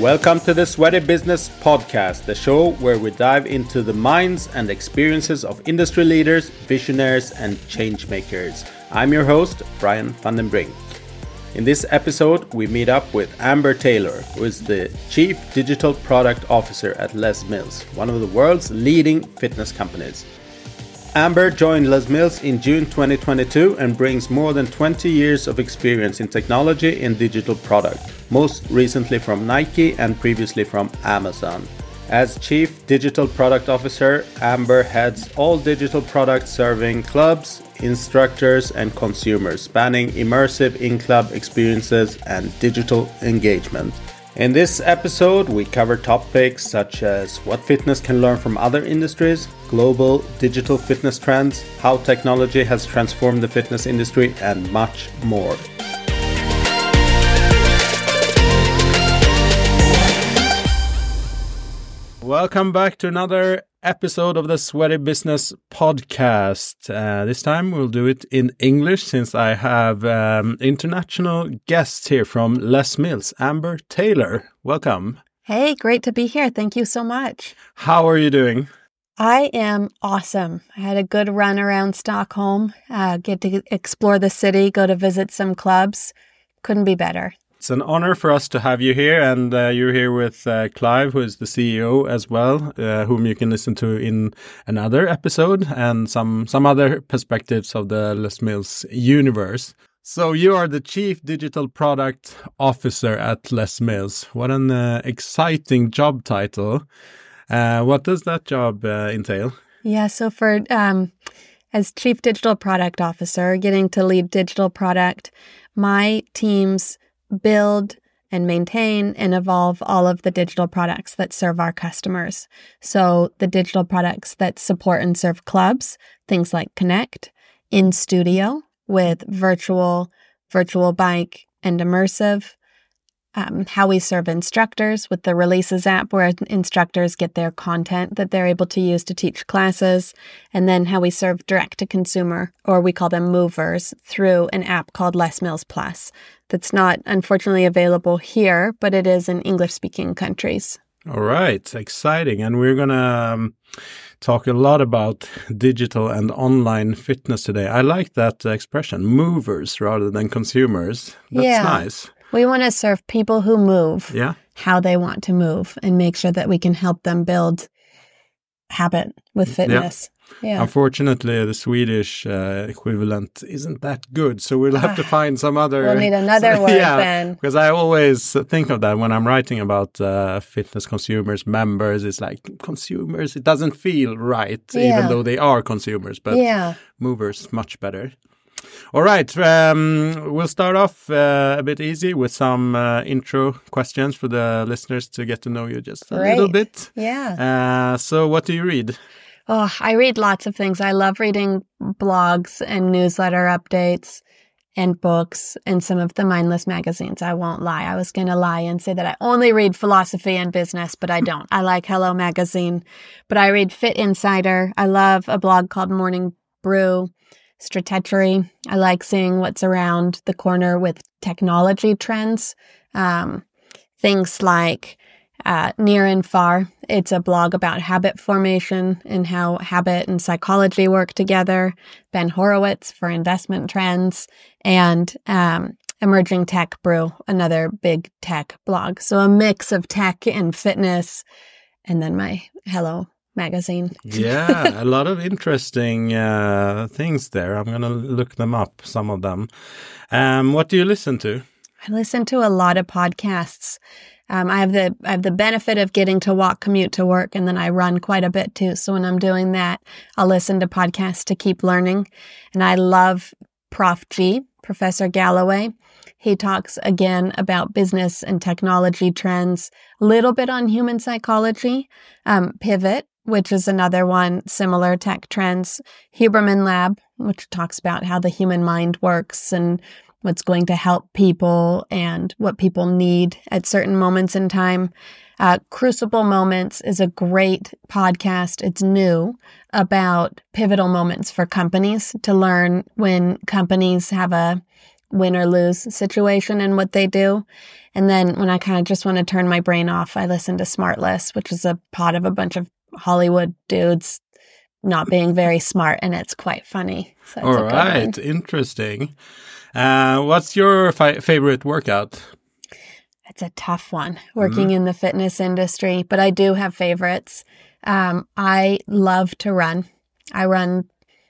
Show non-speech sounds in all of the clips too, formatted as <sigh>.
Welcome to the Sweaty Business Podcast, the show where we dive into the minds and experiences of industry leaders, visionaries, and change makers. I'm your host, Brian van den Brink. In this episode, we meet up with Amber Taylor, who is the Chief Digital Product Officer at Les Mills, one of the world's leading fitness companies. Amber joined Les Mills in June 2022 and brings more than 20 years of experience in technology and digital product, most recently from Nike and previously from Amazon. As Chief Digital Product Officer, Amber heads all digital products serving clubs, instructors, and consumers, spanning immersive in club experiences and digital engagement. In this episode, we cover topics such as what fitness can learn from other industries, global digital fitness trends, how technology has transformed the fitness industry, and much more. Welcome back to another episode of the Sweaty Business Podcast. Uh, this time we'll do it in English since I have um, international guests here from Les Mills. Amber Taylor, welcome. Hey, great to be here. Thank you so much. How are you doing? I am awesome. I had a good run around Stockholm, uh, get to explore the city, go to visit some clubs. Couldn't be better. It's an honor for us to have you here, and uh, you're here with uh, Clive, who is the CEO as well, uh, whom you can listen to in another episode, and some some other perspectives of the Les Mills universe. So you are the chief digital product officer at Les Mills. What an uh, exciting job title! Uh, what does that job uh, entail? Yeah, so for um, as chief digital product officer, getting to lead digital product, my teams build and maintain and evolve all of the digital products that serve our customers. So, the digital products that support and serve clubs, things like Connect, in studio with virtual, virtual bike, and immersive. Um, how we serve instructors with the Releases app, where instructors get their content that they're able to use to teach classes, and then how we serve direct to consumer, or we call them movers, through an app called Les Mills Plus that's not unfortunately available here, but it is in English speaking countries. All right, exciting. And we're going to um, talk a lot about digital and online fitness today. I like that expression, movers rather than consumers. That's yeah. nice. We want to serve people who move yeah. how they want to move and make sure that we can help them build habit with fitness. Yeah. Unfortunately, the Swedish uh, equivalent isn't that good, so we'll have to find some other. We'll need another <laughs> word yeah, then. Because I always think of that when I'm writing about uh, fitness consumers, members. It's like consumers. It doesn't feel right, Yeah. even though they are consumers. But Yeah. movers much better. All right, um, we'll start off uh, a bit easy with some uh, intro questions for the listeners to get to know you just a little bit. Yeah. Uh, so, what do you read? Oh, I read lots of things. I love reading blogs and newsletter updates and books and some of the mindless magazines. I won't lie. I was going to lie and say that I only read philosophy and business, but I don't. I like Hello Magazine, but I read Fit Insider. I love a blog called Morning Brew, Stratechery. I like seeing what's around the corner with technology trends. Um, things like uh, Nir and Far. It's a blog about habit formation and how habit and psychology work together. Ben Horowitz for investment trends and um, Emerging Tech Brew, another big tech blog. So a mix of tech and fitness, and then my Hello magazine. yeah, a <laughs> lot of interesting uh, things there. I'm going to look them up, some of them. Um, what do you listen to? I listen to a lot of podcasts. Um, I have the I have the benefit of getting to walk commute to work, and then I run quite a bit too. So when I'm doing that, I'll listen to podcasts to keep learning. And I love Prof G, Professor Galloway. He talks again about business and technology trends, a little bit on human psychology, um, Pivot, which is another one, similar tech trends, Huberman Lab, which talks about how the human mind works and what's going to help people and what people need at certain moments in time. Uh, Crucible Moments is a great podcast. It's new about pivotal moments for companies to learn when companies have a win or lose situation and what they do. And then when I kind of just want to turn my brain off, I listen to Smartless, which is a pod of a bunch of Hollywood dudes not being very smart, and it's quite funny. So All right, interesting. Uh, what's your fi- favorite workout? It's a tough one working mm. in the fitness industry, but I do have favorites. Um, I love to run. I run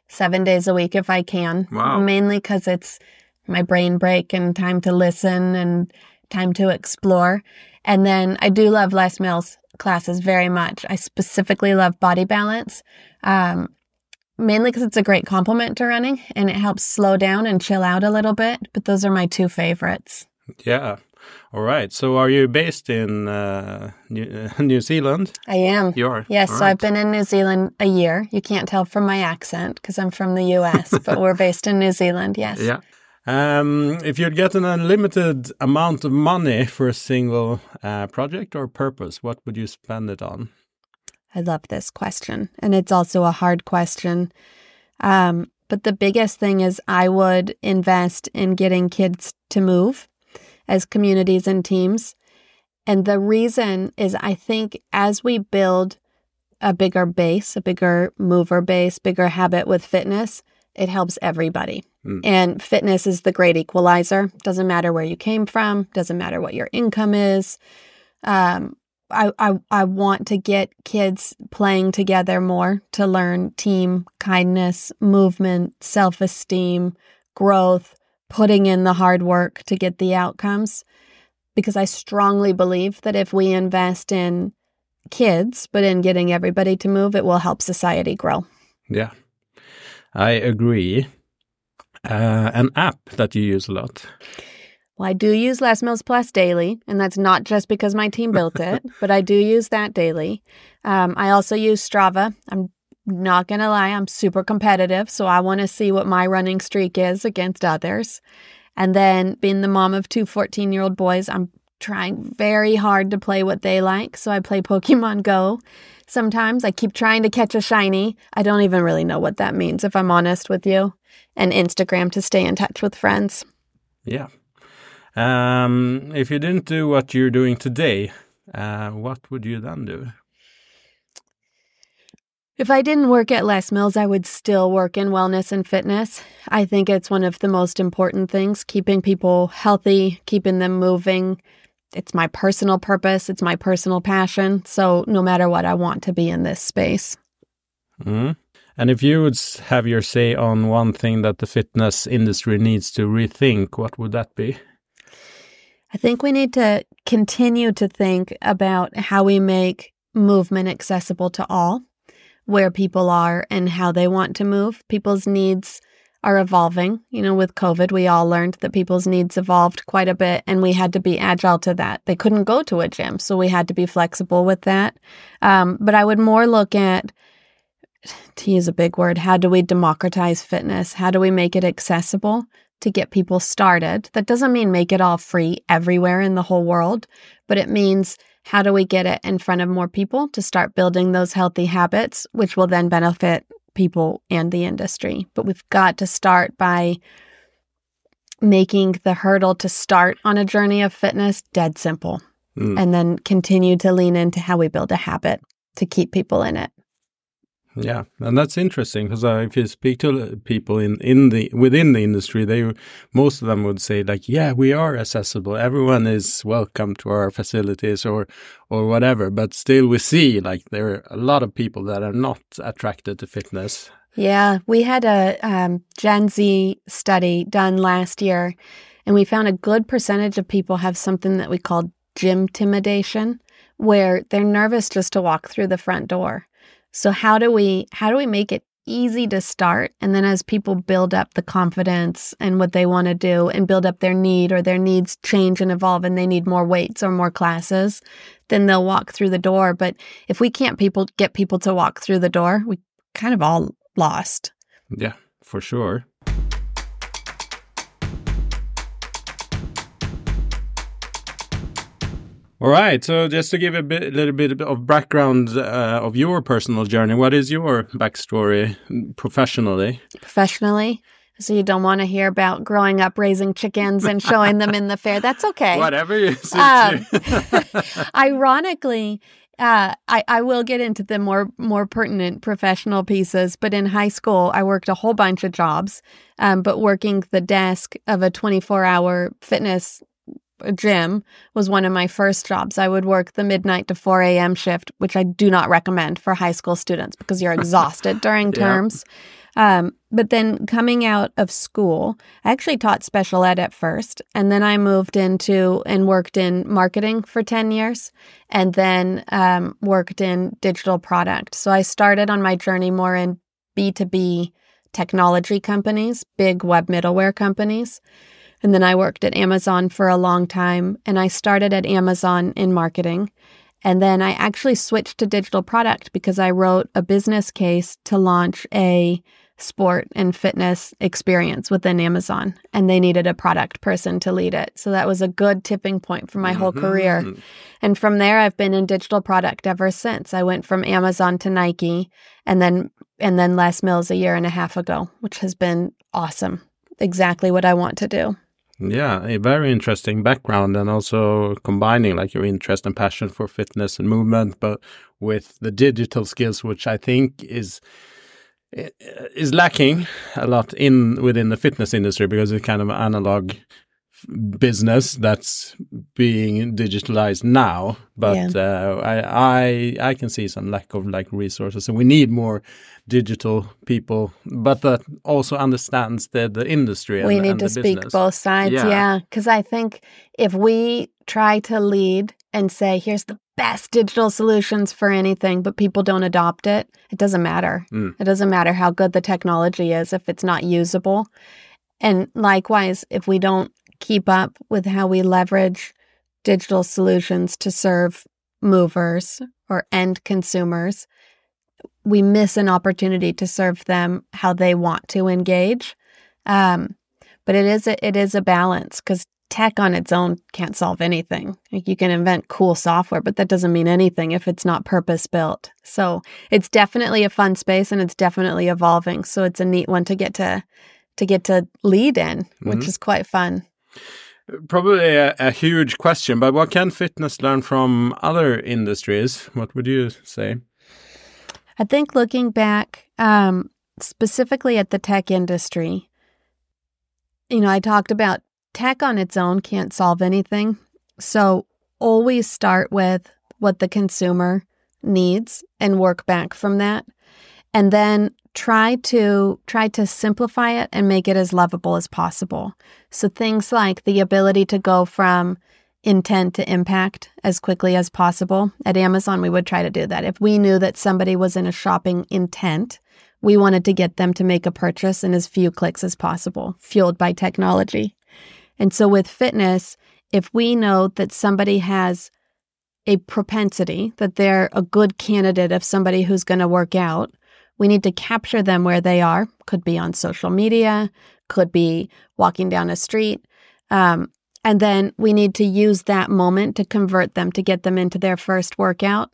seven days a week if I can, wow. mainly because it's my brain break and time to listen and time to explore. And then I do love Les Mills classes very much. I specifically love body balance, um, mainly because it's a great complement to running and it helps slow down and chill out a little bit. But those are my two favorites. Yeah. All right. So, are you based in uh, New, <laughs> New, Zealand? I am. You are. Yes. All so, right. I've been in New Zealand a year. You can't tell from my accent because I'm from the U.S., but we're based in New Zealand. Yes. Yeah. Um, if you'd get an unlimited amount of money <laughs> for a single uh, project or purpose, what would you spend it on? I love this question. And it's also a hard question. Um, but the biggest thing is I would invest in getting kids to move as communities and teams. And the reason is I think as we build a bigger base, a bigger mover base, bigger habit with fitness, it helps everybody. Mm. And fitness is the great equalizer. Doesn't matter where you came from, doesn't matter what your income is. Um, I, I, I want to get kids playing together more to learn team kindness, movement, self esteem, growth, putting in the hard work to get the outcomes. Because I strongly believe that if we invest in kids, but in getting everybody to move, it will help society grow. Yeah, I agree. Uh, an app that you use a lot. Well, I do use Les Mills Plus daily, and that's not just because my team built <laughs> it, but I do use that daily. Um, I also use Strava. I'm not going to lie, I'm super competitive, so I want to see what my running streak is against others. And then, being the mom of two 14 year old boys, I'm trying very hard to play what they like. So I play Pokemon Go. Sometimes I keep trying to catch a shiny. I don't even really know what that means, if I'm honest with you. And Instagram to stay in touch with friends. Yeah, um, if you didn't do what you're doing today, uh, what would you then do? If I didn't work at Les Mills, I would still work in wellness and fitness. I think it's one of the most important things, keeping people healthy, keeping them moving. It's my personal purpose, it's my personal passion. So, no matter what, I want to be in this space. Mm. And if you would have your say on one thing that the fitness industry needs to rethink, what would that be? I think we need to continue to think about how we make movement accessible to all, where people are and how they want to move. People's needs are evolving. You know, with COVID, we all learned that people's needs evolved quite a bit and we had to be agile to that. They couldn't go to a gym, so we had to be flexible with that. Um, but I would more look at, <laughs> to use a big word, how do we democratize fitness? How do we make it accessible to get people started. That doesn't mean make it all free everywhere in the whole world, but it means how do we get it in front of more people to start building those healthy habits, which will then benefit people and the industry. But we've got to start by making the hurdle to start on a journey of fitness dead simple mm. and then continue to lean into how we build a habit to keep people in it. Yeah, and that's interesting because uh, if you speak to people in in the within the industry, they most of them would say like, "Yeah, we are accessible. Everyone is welcome to our facilities or or whatever." But still, we see like there are a lot of people that are not attracted to fitness. Yeah, we had a um, Gen Z study done last year, and we found a good percentage of people have something that we call gym intimidation, where they're nervous just to walk through the front door. So how do we how do we make it easy to start and then as people build up the confidence and what they want to do and build up their need or their needs change and evolve and they need more weights or more classes, then they'll walk through the door, but if we can't people get people to walk through the door, we kind of all lost. Yeah, for sure. All right. So just to give a bit, little bit of background uh, of your personal journey, what is your backstory professionally? Professionally, So you don't want to hear about growing up raising chickens and showing them in the fair. That's okay. Whatever you. Um, <laughs> ironically, uh, I, I will get into the more more pertinent professional pieces, but in high school, I worked a whole bunch of jobs. Um, but working the desk of a 24 hour fitness gym was one of my first jobs. I would work the midnight to 4 a.m. shift, which I do not recommend for high school students because you're <laughs> exhausted during terms. Um, but then coming out of school, I actually taught special ed at first. And then I moved into and worked in marketing for 10 years and then um, worked in digital product. So I started on my journey more in B2B technology companies, big web middleware companies. And then I worked at Amazon for a long time. And I started at Amazon in marketing. And then I actually switched to digital product because I wrote a business case to launch a sport and fitness experience within Amazon, and they needed a product person to lead it. So that was a good tipping point for my mm-hmm. whole career. And from there, I've been in digital product ever since. I went from Amazon to Nike, and then and then Les Mills a year and a half ago, which has been awesome. Exactly what I want to do. Yeah, a very interesting background, and also combining like your interest and passion for fitness and movement, but with the digital skills, which I think is is lacking a lot in within the fitness industry because it's kind of an analog business that's being digitalized now but yeah. uh, I, I i can see some lack of like resources and we need more digital people but that also understands the the industry we and, need and to speak business. both sides yeah because yeah. i think if we try to lead and say here's the best digital solutions for anything, but people don't adopt it, it doesn't matter. Mm. It doesn't matter how good the technology is if it's not usable. And likewise, if we don't keep up with how we leverage digital solutions to serve movers or end consumers, we miss an opportunity to serve them how they want to engage. Um, but it is a, it is a balance because tech on its own can't solve anything. Like you can invent cool software, but that doesn't mean anything if it's not purpose built. So it's definitely a fun space and it's definitely evolving. So it's a neat one to get to to get to lead in, which mm-hmm. is quite fun. Probably a, a, huge question, but what can fitness learn from other industries? What would you say? I think looking back um, specifically at the tech industry, you know, I talked about tech on its own can't solve anything. So always start with what the consumer needs and work back from that. And then try to try to simplify it and make it as lovable as possible. So things like the ability to go from intent to impact as quickly as possible. At Amazon we would try to do that. If we knew that somebody was in a shopping intent, we wanted to get them to make a purchase in as few clicks as possible, fueled by technology. And so with fitness, if we know that somebody has a propensity, that they're a good candidate of somebody who's going to work out, we need to capture them where they are. Could be on social media, could be walking down a street. Um, and then we need to use that moment to convert them to get them into their first workout.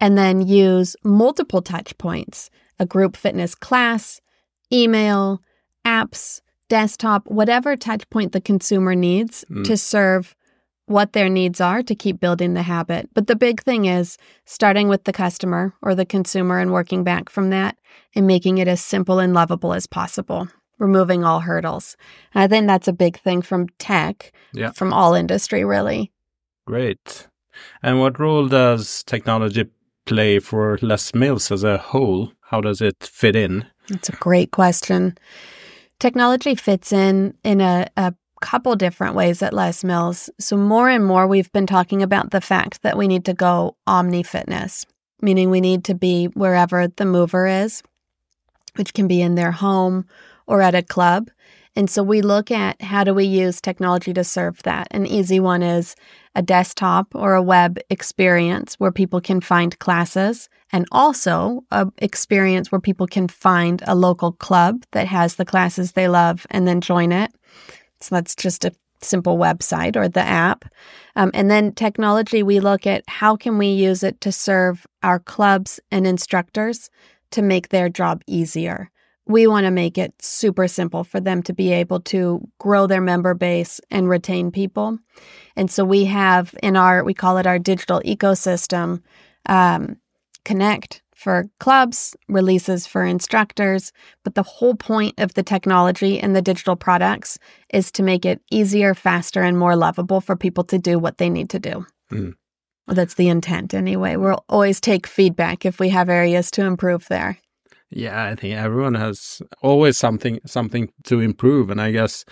And then use multiple touch points a group fitness class, email, apps, desktop, whatever touch point the consumer needs mm. to serve what their needs are to keep building the habit. But the big thing is starting with the customer or the consumer and working back from that and making it as simple and lovable as possible, removing all hurdles. And I think that's a big thing from tech, yeah. from all industry, really. Great. And what role does technology play for Les Mills as a whole? How does it fit in? That's a great question. Technology fits in in a, a couple different ways at Les Mills. So, more and more, we've been talking about the fact that we need to go omni fitness, meaning we need to be wherever the mover is, which can be in their home or at a club. And so we look at how do we use technology to serve that. An easy one is a desktop or a web experience where people can find classes and also a experience where people can find a local club that has the classes they love and then join it. So that's just a simple website or the app. Um, and then technology, we look at how can we use it to serve our clubs and instructors to make their job easier we want to make it super simple for them to be able to grow their member base and retain people. And so we have in our, we call it our digital ecosystem, um, Connect for clubs, releases for instructors. But the whole point of the technology and the digital products is to make it easier, faster, and more lovable for people to do what they need to do. Mm. That's the intent anyway. We'll always take feedback if we have areas to improve there. Yeah, I think everyone has always something something to improve, and I guess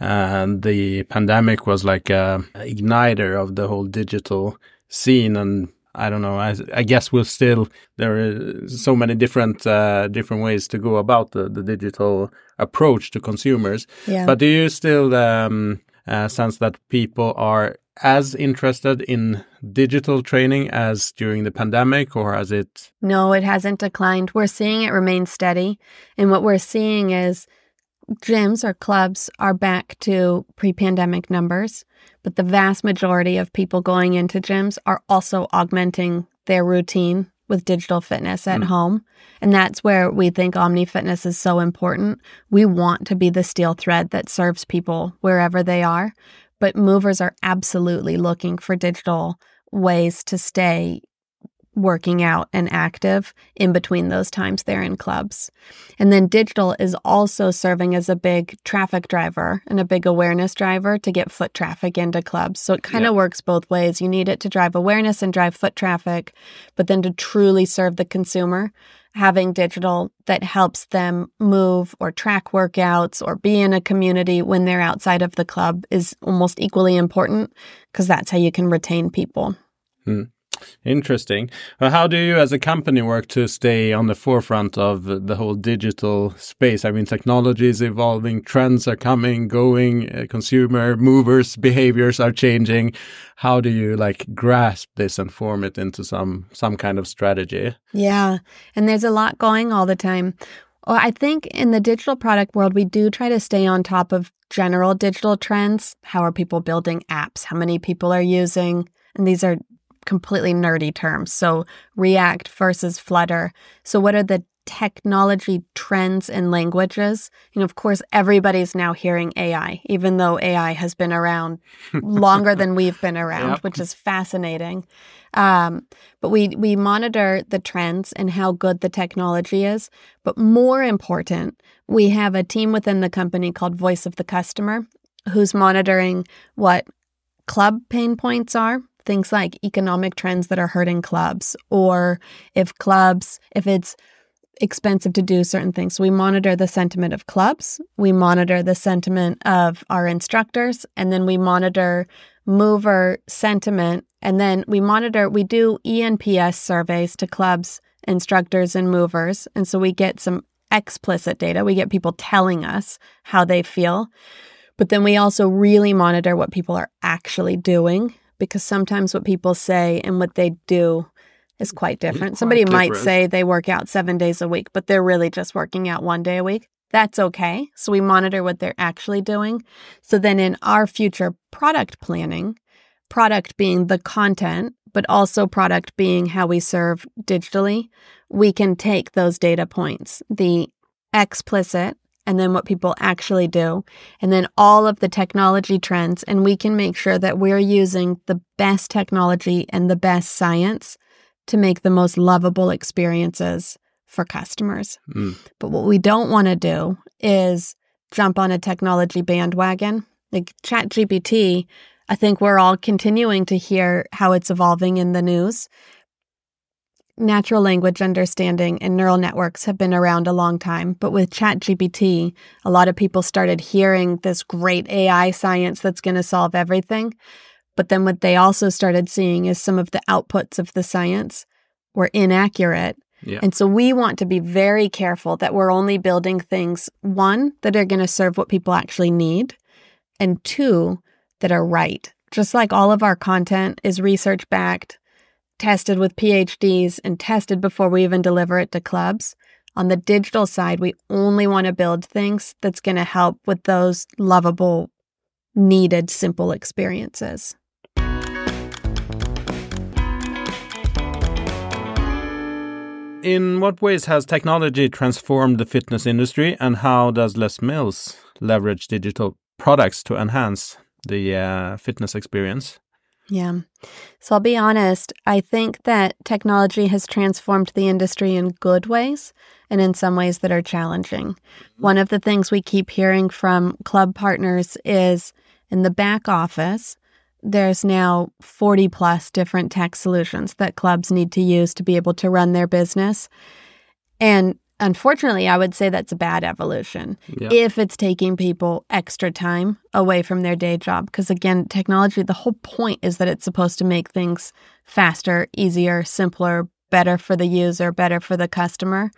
uh, the pandemic was like a igniter of the whole digital scene. And I don't know, I, I guess we'll still there are so many different uh, different ways to go about the, the digital approach to consumers. Yeah. But do you still um, uh, sense that people are as interested in digital training as during the pandemic, or has it? No, it hasn't declined. We're seeing it remain steady. And what we're seeing is gyms or clubs are back to pre pandemic numbers, but the vast majority of people going into gyms are also augmenting their routine with digital fitness at mm. home. And that's where we think Omni Fitness is so important. We want to be the steel thread that serves people wherever they are but movers are absolutely looking for digital ways to stay working out and active in between those times they're in clubs. And then digital is also serving as a big traffic driver and a big awareness driver to get foot traffic into clubs. So it kind of yeah. works both ways. You need it to drive awareness and drive foot traffic, but then to truly serve the consumer, having digital that helps them move or track workouts or be in a community when they're outside of the club is almost equally important because that's how you can retain people. Hmm. Interesting. Well, how do you, as a company, work to stay on the forefront of the whole digital space? I mean, technology is evolving, trends are coming, going, uh, consumer movers' behaviors are changing. How do you like grasp this and form it into some some kind of strategy? Yeah, and there's a lot going all the time. Well, I think in the digital product world, we do try to stay on top of general digital trends. How are people building apps? How many people are using? And these are completely nerdy terms. So, React versus Flutter. So, what are the technology trends and languages? You know, of course, everybody's now hearing AI, even though AI has been around <laughs> longer than we've been around, yep. which is fascinating. Um, but we we monitor the trends and how good the technology is. But more important, we have a team within the company called Voice of the Customer, who's monitoring what club pain points are things like economic trends that are hurting clubs, or if clubs, if it's expensive to do certain things. So we monitor the sentiment of clubs, we monitor the sentiment of our instructors, and then we monitor mover sentiment. And then we monitor, we do ENPS surveys to clubs, instructors, and movers. And so we get some explicit data. We get people telling us how they feel. But then we also really monitor what people are actually doing because sometimes what people say and what they do is mm, quite different. Quite Somebody different. might say they work out seven days a week, but they're really just working out one day a week. That's okay. So we monitor what they're actually doing. So then in our future product planning, product being the content, but also product being how we serve digitally, we can take those data points, the explicit and then what people actually do, and then all of the technology trends. And we can make sure that we're using the best technology and the best science to make the most lovable experiences for customers. Mm. But what we don't want to do is jump on a technology bandwagon. Like ChatGPT, I think we're all continuing to hear how it's evolving in the news natural language understanding and neural networks have been around a long time, but with ChatGPT, a lot of people started hearing this great AI science that's going to solve everything. But then what they also started seeing is some of the outputs of the science were inaccurate. Yeah. And so we want to be very careful that we're only building things, one, that are going to serve what people actually need, and two, that are right. Just like all of our content is research backed, tested with PhDs and tested before we even deliver it to clubs. On the digital side, we only want to build things that's going to help with those lovable, needed, simple experiences. in what ways has technology transformed the fitness industry, and how does Les Mills leverage digital products to enhance the uh, fitness experience? Yeah. So I'll be honest, I think that technology has transformed the industry in good ways and in some ways that are challenging. Mm-hmm. One of the things we keep hearing from club partners is in the back office, there's now 40 plus different tech solutions that clubs need to use to be able to run their business. And unfortunately, I would say that's a bad evolution yeah. if it's taking people extra time away from their day job. Because again, technology, the whole point is that it's supposed to make things faster, easier, simpler, better for the user, better for the customer.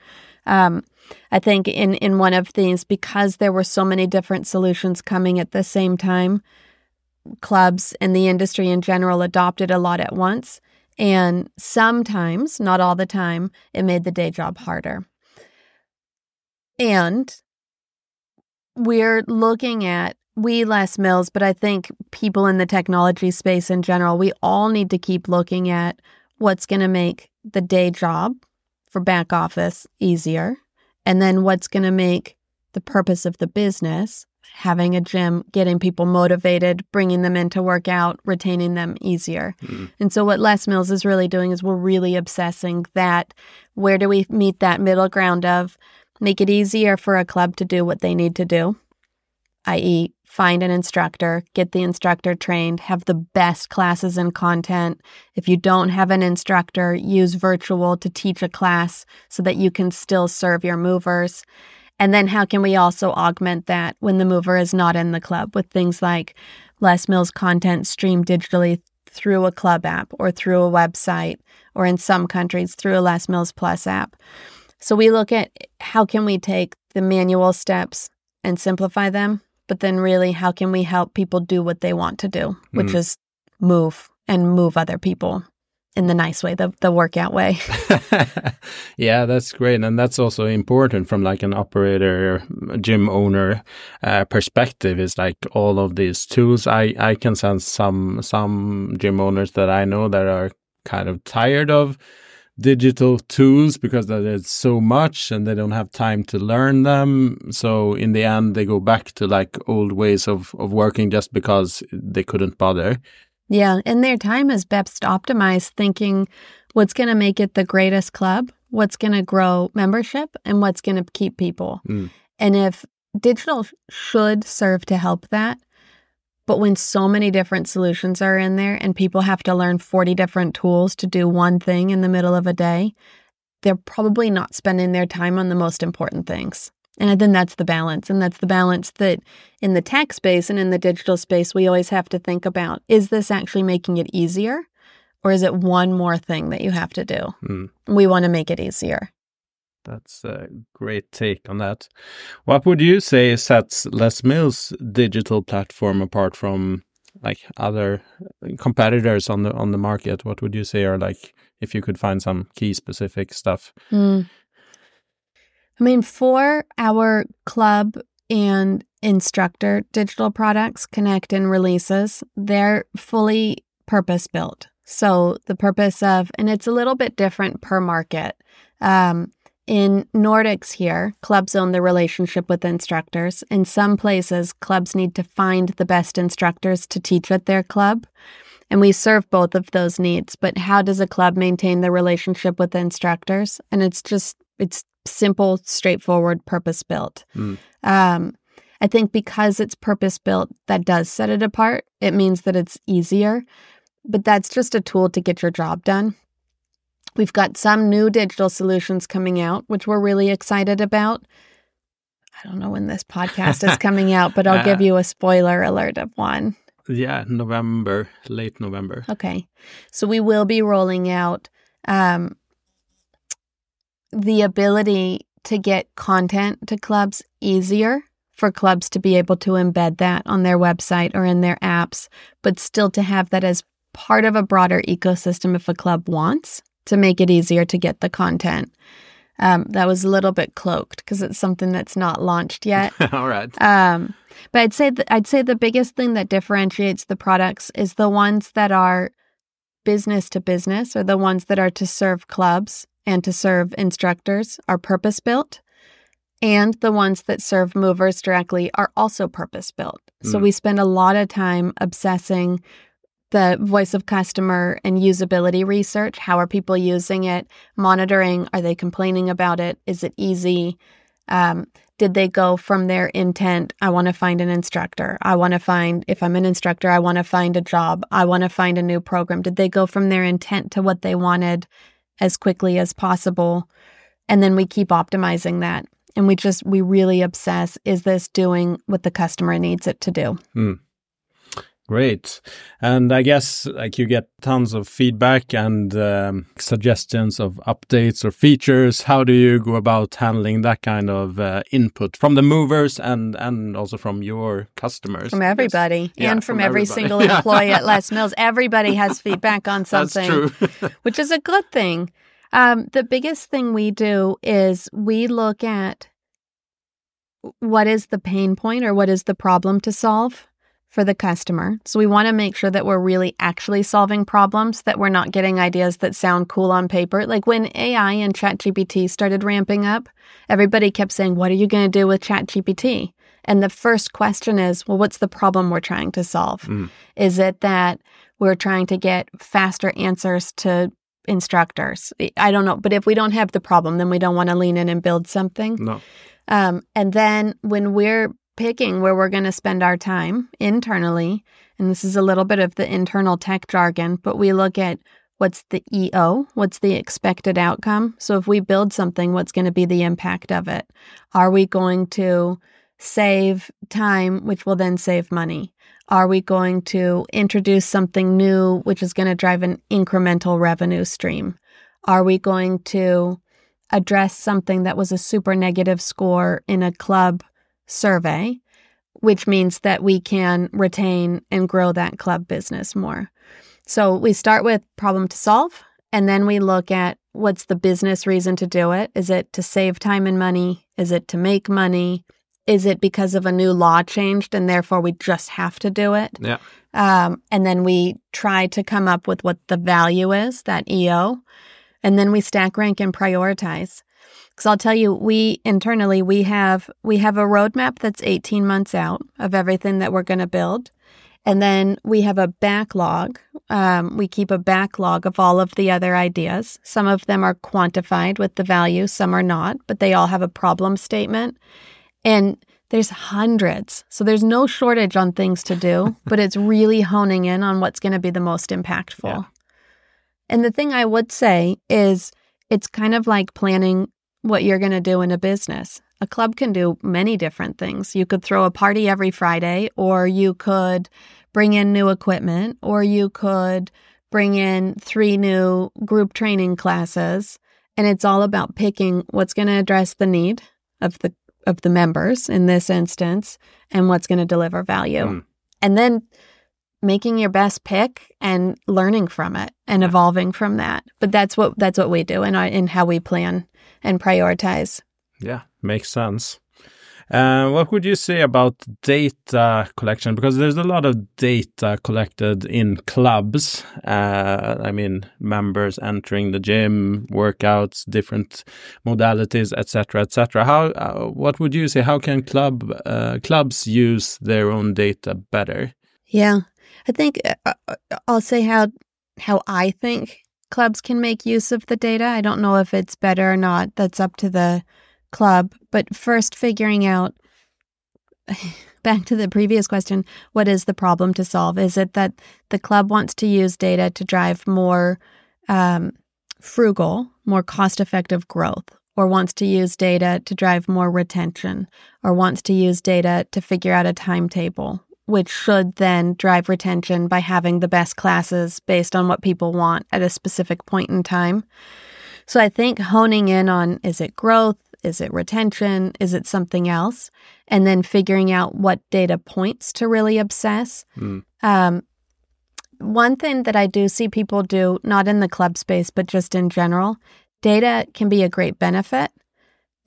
Um, I think in in one of these because there were so many different solutions coming at the same time, clubs and the industry in general adopted a lot at once. And sometimes, not all the time, it made the day job harder. And we're looking at, we Les Mills, but I think people in the technology space in general, we all need to keep looking at what's going to make the day job for back office easier. And then what's going to make the purpose of the business having a gym, getting people motivated, bringing them in to work out, retaining them easier. Mm. And so, what Les Mills is really doing is we're really obsessing that where do we meet that middle ground of make it easier for a club to do what they need to do, i.e., find an instructor, get the instructor trained, have the best classes and content. If you don't have an instructor, use virtual to teach a class so that you can still serve your movers. And then how can we also augment that when the mover is not in the club with things like Les Mills content streamed digitally through a club app or through a website or in some countries through a Les Mills Plus app. So we look at how can we take the manual steps and simplify them, but then really how can we help people do what they want to do, which mm. is move and move other people in the nice way, the the workout way. <laughs> yeah, that's great, and that's also important from like an operator, gym owner uh, perspective. Is like all of these tools. I I can sense some some gym owners that I know that are kind of tired of digital tools because there's so much and they don't have time to learn them. So in the end, they go back to like old ways of, of working just because they couldn't bother. Yeah, and their time is best optimized thinking what's going to make it the greatest club, what's going to grow membership, and what's going to keep people. Mm. And if digital should serve to help that, but when so many different solutions are in there and people have to learn 40 different tools to do one thing in the middle of a day, they're probably not spending their time on the most important things. And then that's the balance. And that's the balance that in the tech space and in the digital space, we always have to think about is this actually making it easier? Or is it one more thing that you have to do? Mm. We want to make it easier. That's a great take on that. What would you say sets Les Mills digital platform apart from like other competitors on the on the market? What would you say are like if you could find some key specific stuff? Mm. I mean, for our club and instructor digital products, Connect and Releases, they're fully purpose built. So the purpose of, and it's a little bit different per market. Um, in Nordics here, clubs own the relationship with instructors. In some places, clubs need to find the best instructors to teach at their club. And we serve both of those needs. But how does a club maintain the relationship with instructors? And it's just, it's simple, straightforward, purpose built. Mm. Um, I think because it's purpose built, that does set it apart. It means that it's easier, but that's just a tool to get your job done. We've got some new digital solutions coming out, which we're really excited about. I don't know when this podcast is <laughs> coming out, but I'll uh, give you a spoiler alert of one. Yeah, November, late November. Okay. So we will be rolling out um, the ability to get content to clubs easier for clubs to be able to embed that on their website or in their apps, but still to have that as part of a broader ecosystem if a club wants to make it easier to get the content. Um, that was a little bit cloaked because it's something that's not launched yet. <laughs> All right. Um, but I'd say th- I'd say the biggest thing that differentiates the products is the ones that are business to business or the ones that are to serve clubs and to serve instructors are purpose built. And the ones that serve movers directly are also purpose built. So Mm. we spend a lot of time obsessing the voice of customer and usability research. How are people using it? Monitoring. Are they complaining about it? Is it easy? Um, did they go from their intent? I want to find an instructor. I want to find, if I'm an instructor, I want to find a job. I want to find a new program. Did they go from their intent to what they wanted as quickly as possible? And then we keep optimizing that. And we just, we really obsess is this doing what the customer needs it to do? Great. And I guess like you get tons of feedback and um, suggestions of updates or features. How do you go about handling that kind of uh, input from the movers and and also from your customers? From everybody Yeah, and from, from every everybody. single employee at Les Mills. <laughs> Everybody has feedback on That's something. true. <laughs> which is a good thing. Um, the biggest thing we do is we look at what is the pain point or what is the problem to solve for the customer. So we want to make sure that we're really actually solving problems, that we're not getting ideas that sound cool on paper. Like when AI and ChatGPT started ramping up, everybody kept saying, What are you going to do with ChatGPT? And the first question is, Well, what's the problem we're trying to solve? Mm. Is it that we're trying to get faster answers to instructors? I don't know. But if we don't have the problem, then we don't want to lean in and build something. No. Um, and then when we're picking where we're going to spend our time internally, and this is a little bit of the internal tech jargon, but we look at what's the EO, what's the expected outcome. So if we build something, what's going to be the impact of it? Are we going to save time, which will then save money? Are we going to introduce something new, which is going to drive an incremental revenue stream? Are we going to address something that was a super negative score in a club survey, which means that we can retain and grow that club business more. So we start with problem to solve, and then we look at what's the business reason to do it. Is it to save time and money? Is it to make money? Is it because of a new law changed and therefore we just have to do it? Yeah. Um, and then we try to come up with what the value is, that EO. And then we stack rank and prioritize. Because I'll tell you, we internally we have we have a roadmap that's 18 months out of everything that we're going to build. And then we have a backlog. Um, we keep a backlog of all of the other ideas. Some of them are quantified with the value, some are not, but they all have a problem statement. And there's hundreds. So there's no shortage on things to do, <laughs> but it's really honing in on what's going to be the most impactful. Yeah. And the thing I would say is it's kind of like planning what you're going to do in a business. A club can do many different things. You could throw a party every Friday, or you could bring in new equipment, or you could bring in three new group training classes. And it's all about picking what's going to address the need of the of the members in this instance and what's going to deliver value. Mm. And then making your best pick and learning from it and evolving from that. But that's what that's what we do in in how we plan and prioritize. Yeah, makes sense. Uh, what would you say about data collection? Because there's a lot of data collected in clubs. Uh, I mean, members entering the gym, workouts, different modalities, etc., etc. How? Uh, what would you say? How can club uh, clubs use their own data better? Yeah. I think uh, uh, I'll say how how I think clubs can make use of the data. I don't know if it's better or not. That's up to the club. But first, figuring out <laughs> back to the previous question what is the problem to solve? Is it that the club wants to use data to drive more um, frugal, more cost effective growth? Or wants to use data to drive more retention, or wants to use data to figure out a timetable, which should then drive retention by having the best classes based on what people want at a specific point in time. So I think honing in on is it growth? Is it retention? Is it something else? And then figuring out what data points to really obsess. Mm. Um, one thing that I do see people do, not in the club space, but just in general, data can be a great benefit.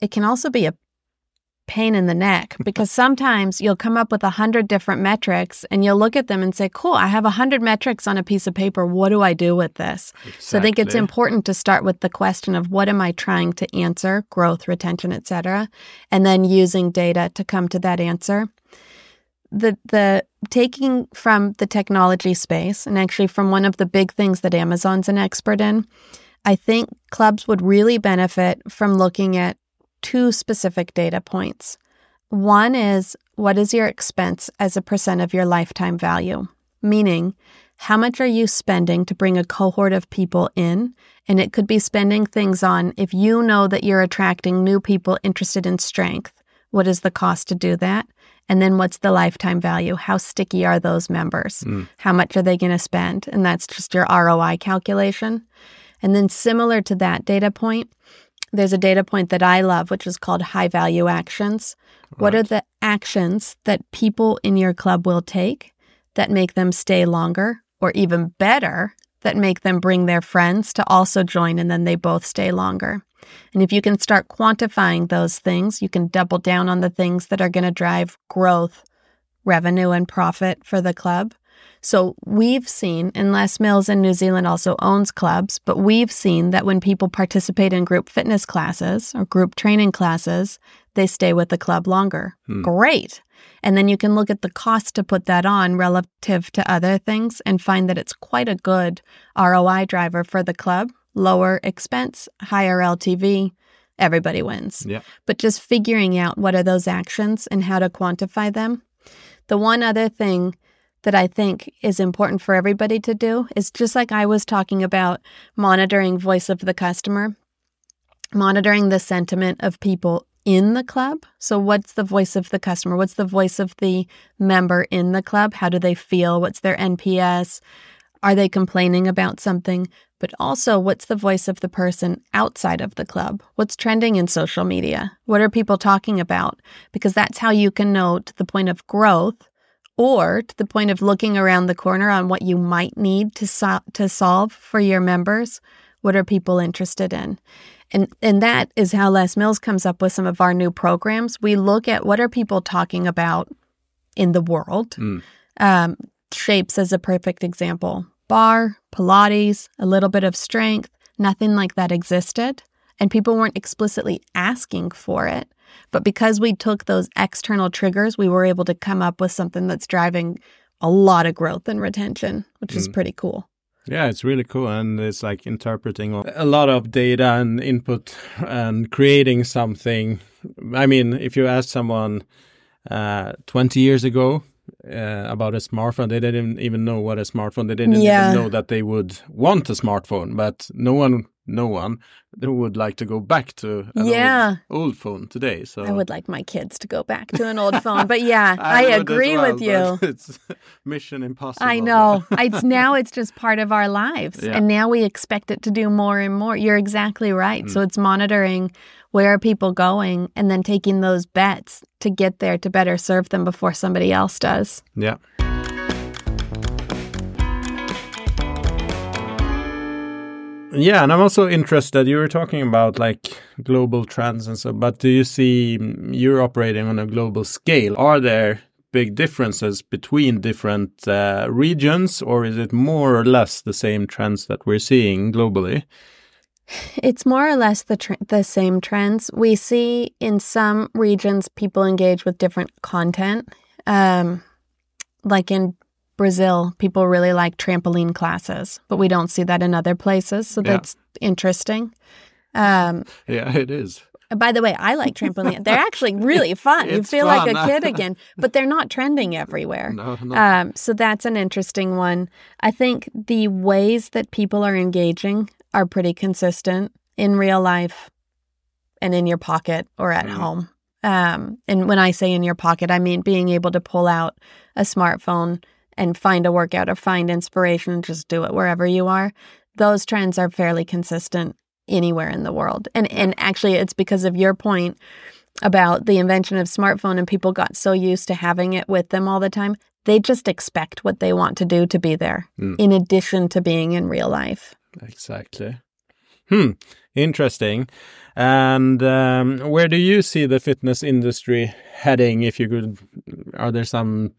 It can also be a pain in the neck <laughs> because sometimes you'll come up with a hundred different metrics and you'll look at them and say, cool, I have a hundred metrics on a piece of paper. What do I do with this? Exactly. So I think it's important to start with the question of what am I trying to answer, growth, retention, etc., and then using data to come to that answer. The the taking from the technology space and actually from one of the big things that Amazon's an expert in, I think clubs would really benefit from looking at two specific data points. One is what is your expense as a percent of your lifetime value? Meaning, how much are you spending to bring a cohort of people in? And it could be spending things on if you know that you're attracting new people interested in strength, what is the cost to do that? And then what's the lifetime value? How sticky are those members? Mm. How much are they going to spend? And that's just your ROI calculation. And then, similar to that data point, there's a data point that I love, which is called high value actions. Right. What are the actions that people in your club will take that make them stay longer, or even better, that make them bring their friends to also join and then they both stay longer? And if you can start quantifying those things, you can double down on the things that are going to drive growth, revenue, and profit for the club. So we've seen, and Les Mills in New Zealand also owns clubs, but we've seen that when people participate in group fitness classes or group training classes, they stay with the club longer. Hmm. Great. And then you can look at the cost to put that on relative to other things and find that it's quite a good ROI driver for the club. Lower expense, higher LTV, everybody wins. Yeah. But just figuring out what are those actions and how to quantify them. The one other thing that I think is important for everybody to do is just like I was talking about monitoring voice of the customer, monitoring the sentiment of people in the club. So, what's the voice of the customer? What's the voice of the member in the club? How do they feel? What's their NPS? Are they complaining about something? But also, what's the voice of the person outside of the club? What's trending in social media? What are people talking about? Because that's how you can know to the point of growth or to the point of looking around the corner on what you might need to so- to solve for your members. What are people interested in? And and that is how Les Mills comes up with some of our new programs. We look at what are people talking about in the world. Mm. Um, shapes as a perfect example. Barre, Pilates, a little bit of strength, nothing like that existed. And people weren't explicitly asking for it. But because we took those external triggers, we were able to come up with something that's driving a lot of growth and retention, which mm. is pretty cool. Yeah, it's really cool. And it's like interpreting a lot of data and input and creating something. I mean, if you ask someone uh, 20 years ago, uh, about a smartphone. They didn't even know what a smartphone. They didn't yeah. even know that they would want a smartphone. But no one no one would like to go back to an yeah. old, old, phone today. So I would like my kids to go back to an old phone. But yeah, <laughs> I, I agree well, with you. <laughs> It's mission impossible. I know. it's now it's just part of our lives. Yeah. And now we expect it to do more and more. You're exactly right. Mm. So it's monitoring where are people going and then taking those bets to get there to better serve them before somebody else does. Yeah. Yeah, and I'm also interested. You were talking about like global trends and so, but do you see mm, you're operating on a global scale? Are there big differences between different uh, regions, or is it more or less the same trends that we're seeing globally? It's more or less the the same trends we see in some regions. People engage with different content, um, like in Brazil, people really like trampoline classes, but we don't see that in other places. So yeah. that's interesting. Um, yeah, it is. By the way, I like trampoline. They're <laughs> actually really fun. you feel fun. like a kid again, but they're not trending everywhere. No, no. Um, so that's an interesting one. I think the ways that people are engaging are pretty consistent in real life and in your pocket or at mm. home. Um, and when I say in your pocket, I mean being able to pull out a smartphone and find a workout or find inspiration, just do it wherever you are. Those trends are fairly consistent anywhere in the world. And and actually it's because of your point about the invention of smartphone and people got so used to having it with them all the time. They just expect what they want to do to be there mm. in addition to being in real life. Exactly. Hmm. Interesting. And um, where do you see the fitness industry heading? If you could, are there some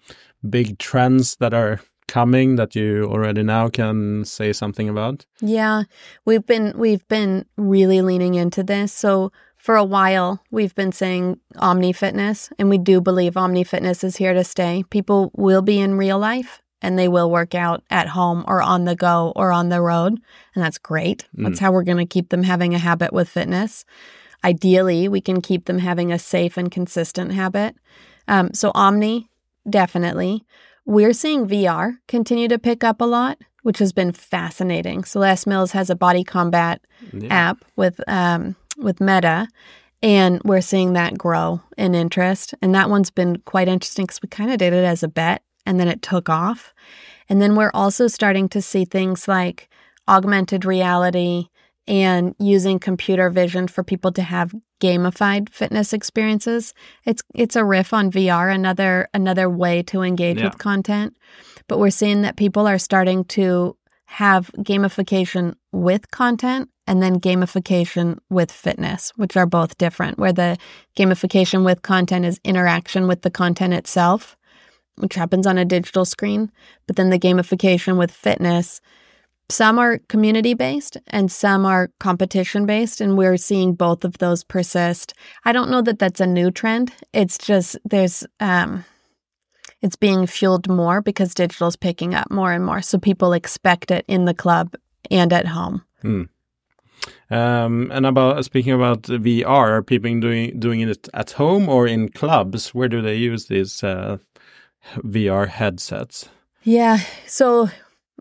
big trends that are coming that you already now can say something about? Yeah, we've been we've been really leaning into this. So for a while, we've been saying omni fitness, and we do believe omni fitness is here to stay. People will be in real life and they will work out at home or on the go or on the road. And that's great. Mm. That's how we're going to keep them having a habit with fitness. Ideally, we can keep them having a safe and consistent habit. Um, so, Omni, definitely. We're seeing VR continue to pick up a lot, which has been fascinating. So Les Mills has a body combat yeah. app with um, with Meta, and we're seeing that grow in interest. And that one's been quite interesting because we kind of did it as a bet and then it took off. And then we're also starting to see things like augmented reality and using computer vision for people to have gamified fitness experiences. It's it's a riff on VR, another another way to engage yeah. with content. But we're seeing that people are starting to have gamification with content and then gamification with fitness, which are both different, where the gamification with content is interaction with the content itself which happens on a digital screen, but then the gamification with fitness. Some are community based and some are competition based, and we're seeing both of those persist. I don't know that that's a new trend. It's just there's, um, it's being fueled more because digital is picking up more and more. So people expect it in the club and at home. Hmm. Um, and about speaking about VR, are people doing doing it at home or in clubs? Where do they use these uh, VR headsets? Yeah. So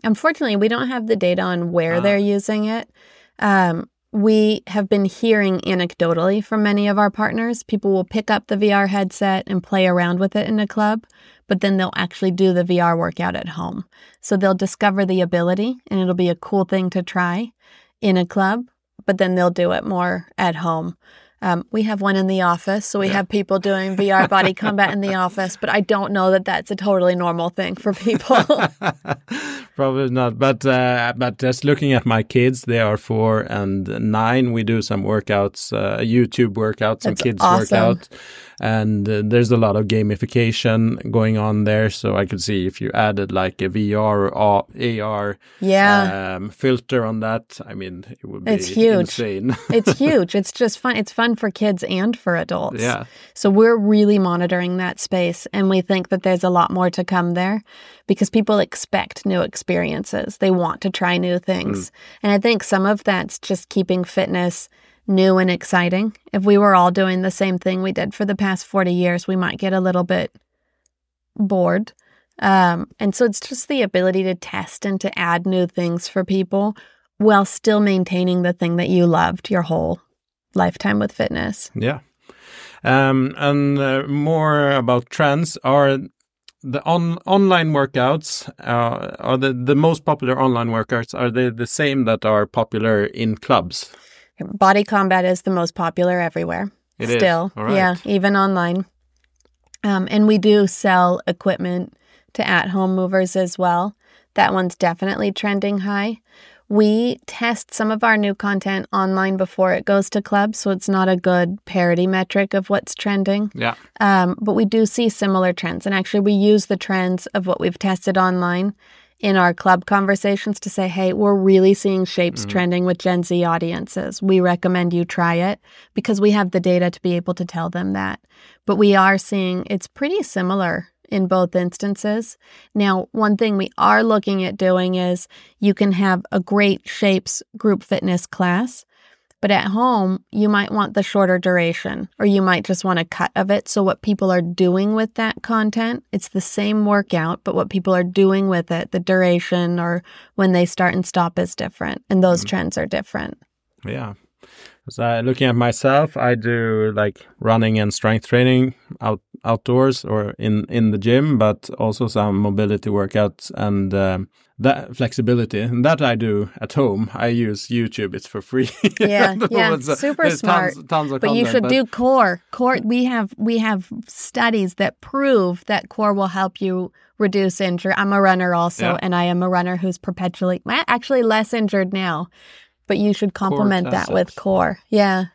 unfortunately, we don't have the data on where ah. they're using it. Um, we have been hearing anecdotally from many of our partners. People will pick up the VR headset and play around with it in a club, but then they'll actually do the VR workout at home. So they'll discover the ability and it'll be a cool thing to try in a club, but then they'll do it more at home. Um, we have one in the office, so we yeah. have people doing VR body combat in the <laughs> office, but I don't know that that's a totally normal thing for people. <laughs> Probably not, but uh, but just looking at my kids, they are four and nine. We do some workouts, uh, YouTube workouts, some kids awesome. workout and uh, there's a lot of gamification going on there. So I could see if you added like a VR or AR yeah. Um, filter on that, I mean, it would be it's huge. insane. <laughs> it's huge. It's just fun. It's fun for kids and for adults. Yeah. So we're really monitoring that space, and we think that there's a lot more to come there because people expect new experiences. They want to try new things, mm. and I think some of that's just keeping fitness new and exciting. If we were all doing the same thing we did for the past 40 years, we might get a little bit bored. Um, and so it's just the ability to test and to add new things for people while still maintaining the thing that you loved your whole lifetime with fitness. Yeah. Um, and uh, more about trends are the on online workouts uh, are the, the most popular online workouts are they the same that are popular in clubs Body combat is the most popular everywhere. It Still, yeah, even online. Um, and we do sell equipment to at home movers as well. That one's definitely trending high. We test some of our new content online before it goes to clubs, so it's not a good parity metric of what's trending. Yeah. Um, but we do see similar trends. And actually, we use the trends of what we've tested online in our club conversations to say, hey, we're really seeing shapes mm trending with Gen Z audiences. We recommend you try it because we have the data to be able to tell them that. But we are seeing it's pretty similar in both instances. Now, one thing we are looking at doing is you can have a great shapes group fitness class but at home, you might want the shorter duration or you might just want a cut of it. So, what people are doing with that content, it's the same workout, but what people are doing with it, the duration or when they start and stop is different. And those mm-hmm. trends are different. Yeah. So, looking at myself, I do like running and strength training out outdoors or in in the gym, but also some mobility workouts and um, that flexibility and that I do at home. I use YouTube; it's for free. <laughs> Yeah, yeah, super smart. Tons, tons but content, you should but... do core. Core. We have we have studies that prove that core will help you reduce injury. I'm a runner also, yeah. and I am a runner who's perpetually actually less injured now but you should complement that with core. Yeah.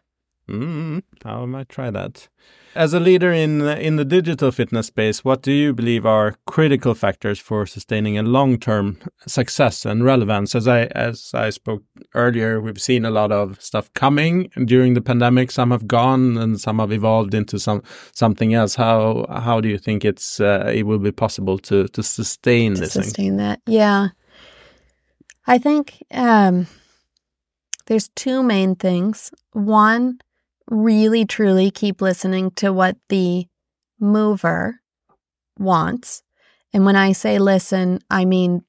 Mm, I might try that. As a leader in in the digital fitness space, what do you believe are critical factors for sustaining a long-term success and relevance? As I as I spoke earlier, we've seen a lot of stuff coming during the pandemic. Some have gone, and some have evolved into some something else. How how do you think it's uh, it will be possible to to sustain to this? Sustain thing? that, yeah. I think um, there's two main things. One really truly keep listening to what the mover wants. And when I say listen, I mean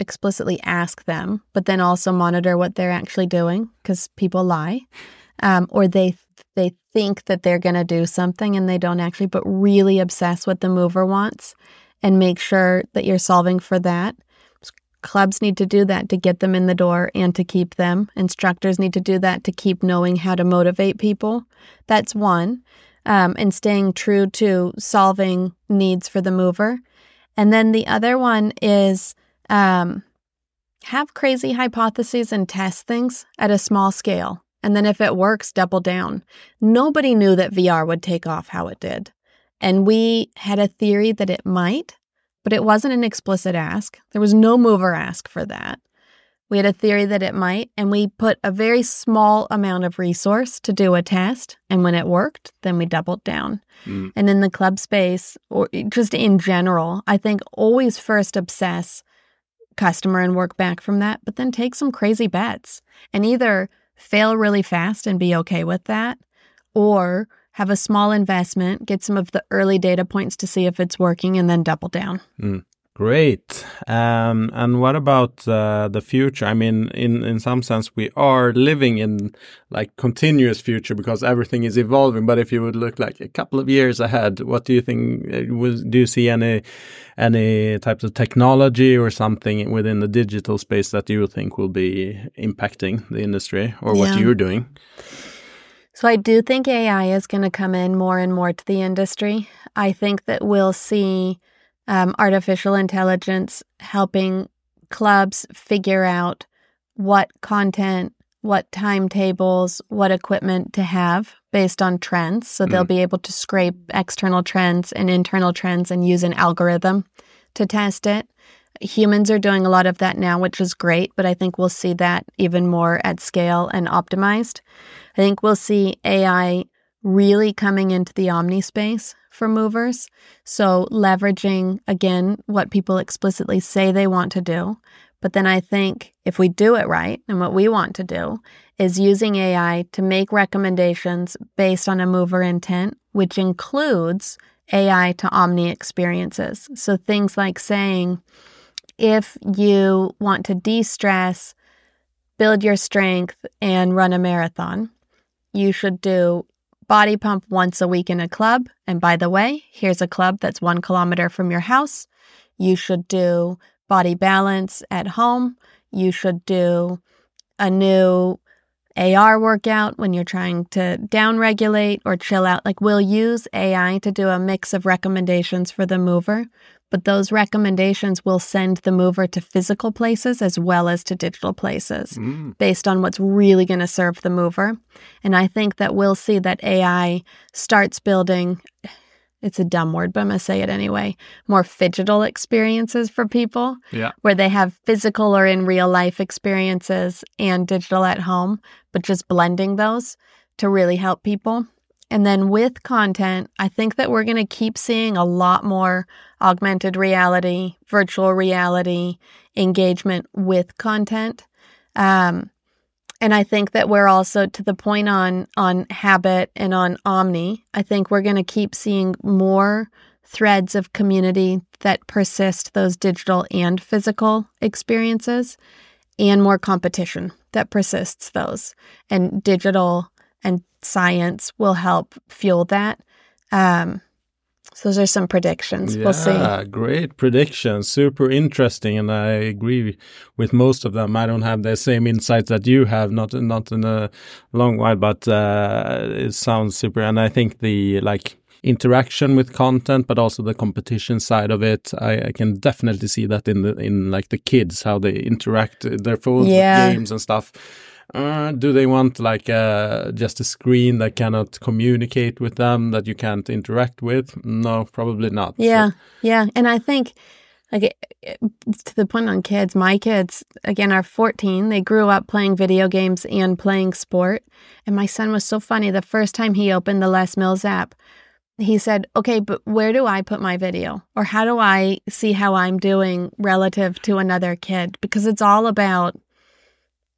explicitly ask them, but then also monitor what they're actually doing because people lie, um, or they they think that they're going to do something and they don't actually. But really obsess what the mover wants and make sure that you're solving for that. Clubs need to do that to get them in the door and to keep them. Instructors need to do that to keep knowing how to motivate people. That's one. Um, and staying true to solving needs for the mover. And then the other one is um, have crazy hypotheses and test things at a small scale. And then if it works, double down. Nobody knew that VR would take off how it did. And we had a theory that it might, but it wasn't an explicit ask. There was no mover ask for that. We had a theory that it might, and we put a very small amount of resource to do a test. And when it worked, then we doubled down. Mm. And in the club space, or just in general, I think always first obsess customer and work back from that, but then take some crazy bets and either fail really fast and be okay with that, or have a small investment, get some of the early data points to see if it's working, and then double down. Mm. Great. Um, and what about uh, the future? I mean, in in some sense, we are living in like continuous future because everything is evolving. But if you would look like a couple of years ahead, what do you think? Uh, do you see any any types of technology or something within the digital space that you think will be impacting the industry or what yeah. you're doing? So I do think AI is going to come in more and more to the industry. I think that we'll see um, artificial intelligence helping clubs figure out what content, what timetables, what equipment to have based on trends. So mm. they'll be able to scrape external trends and internal trends and use an algorithm to test it. Humans are doing a lot of that now, which is great, but I think we'll see that even more at scale and optimized. I think we'll see AI really coming into the omni space for movers. So, leveraging again what people explicitly say they want to do. But then I think if we do it right, and what we want to do is using AI to make recommendations based on a mover intent, which includes AI to omni experiences. So, things like saying, if you want to de stress, build your strength, and run a marathon, you should do body pump once a week in a club. And by the way, here's a club that's one kilometer from your house. You should do body balance at home. You should do a new AR workout when you're trying to downregulate or chill out. Like, we'll use AI to do a mix of recommendations for the mover but those recommendations will send the mover to physical places as well as to digital places mm. based on what's really going to serve the mover. And I think that we'll see that AI starts building it's a dumb word, but I'm going to say it anyway, more phygital experiences for people. Yeah. Where they have physical or in real life experiences and digital at home, but just blending those to really help people. And then with content, I think that we're going to keep seeing a lot more augmented reality, virtual reality engagement with content. Um, and I think that we're also to the point on on habit and on Omni. I think we're going to keep seeing more threads of community that persist those digital and physical experiences and more competition that persists those. And digital and science will help fuel that. Um, so those are some predictions. Yeah, we'll see. Great predictions. Super interesting, and I agree with most of them. I don't have the same insights that you have, not not in a long while, but uh, it sounds super. And I think the like interaction with content, but also the competition side of it. I, I, can definitely see that in the in like the kids how they interact their phones yeah. games and stuff. Uh, do they want like uh, just a screen that cannot communicate with them that you can't interact with? No, probably not. Yeah, so. yeah, and I think like to the point on kids, my kids again are 14. They grew up playing video games and playing sport. And my son was so funny. The first time he opened the Les Mills app, he said, Okay, but where do I put my video? Or how do I see how I'm doing relative to another kid? Because it's all about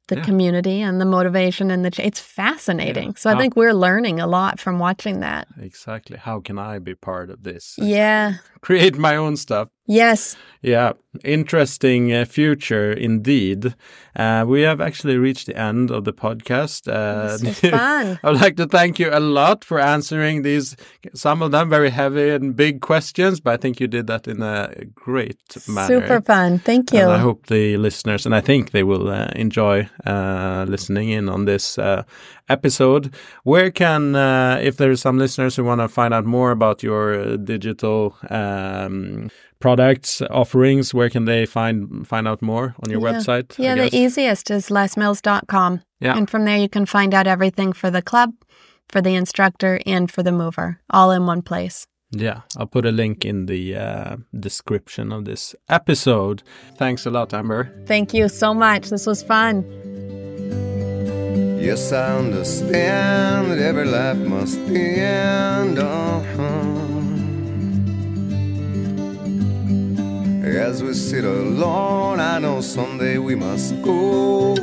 the yeah. community and the motivation and the ch- it's fascinating. Yeah. So I think we're learning a lot from watching that. Exactly. How can I be part of this? Yeah. Create my own stuff. Yes. Yeah, interesting uh, future indeed. Uh, we have actually reached the end of the podcast. Uh, <laughs> fun. I would like to thank you a lot for answering these, some of them very heavy and big questions, but I think you did that in a great manner. Super fun. Thank you. And I hope the listeners, and I think they will uh, enjoy uh, listening in on this uh, episode. Where can, if there are some listeners who want to find out more about your digital um, products offerings where can they find find out more on your yeah. website yeah the easiest is lesmills.com yeah. And from there you can find out everything for the club for the instructor and for the mover all in one place. Yeah i'll put a link in the uh, description of this episode. Thanks a lot amber. Thank you so much. This was fun. Yes i understand that every life must end uh-huh. As we sit alone, I know someday we must go.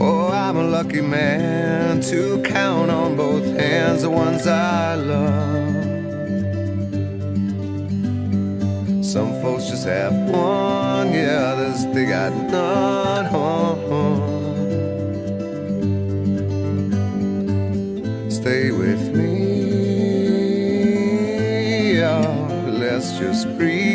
Oh, I'm a lucky man to count on both hands the ones I love. Some folks just have one, yeah, others they got none. Stay with me just breathe.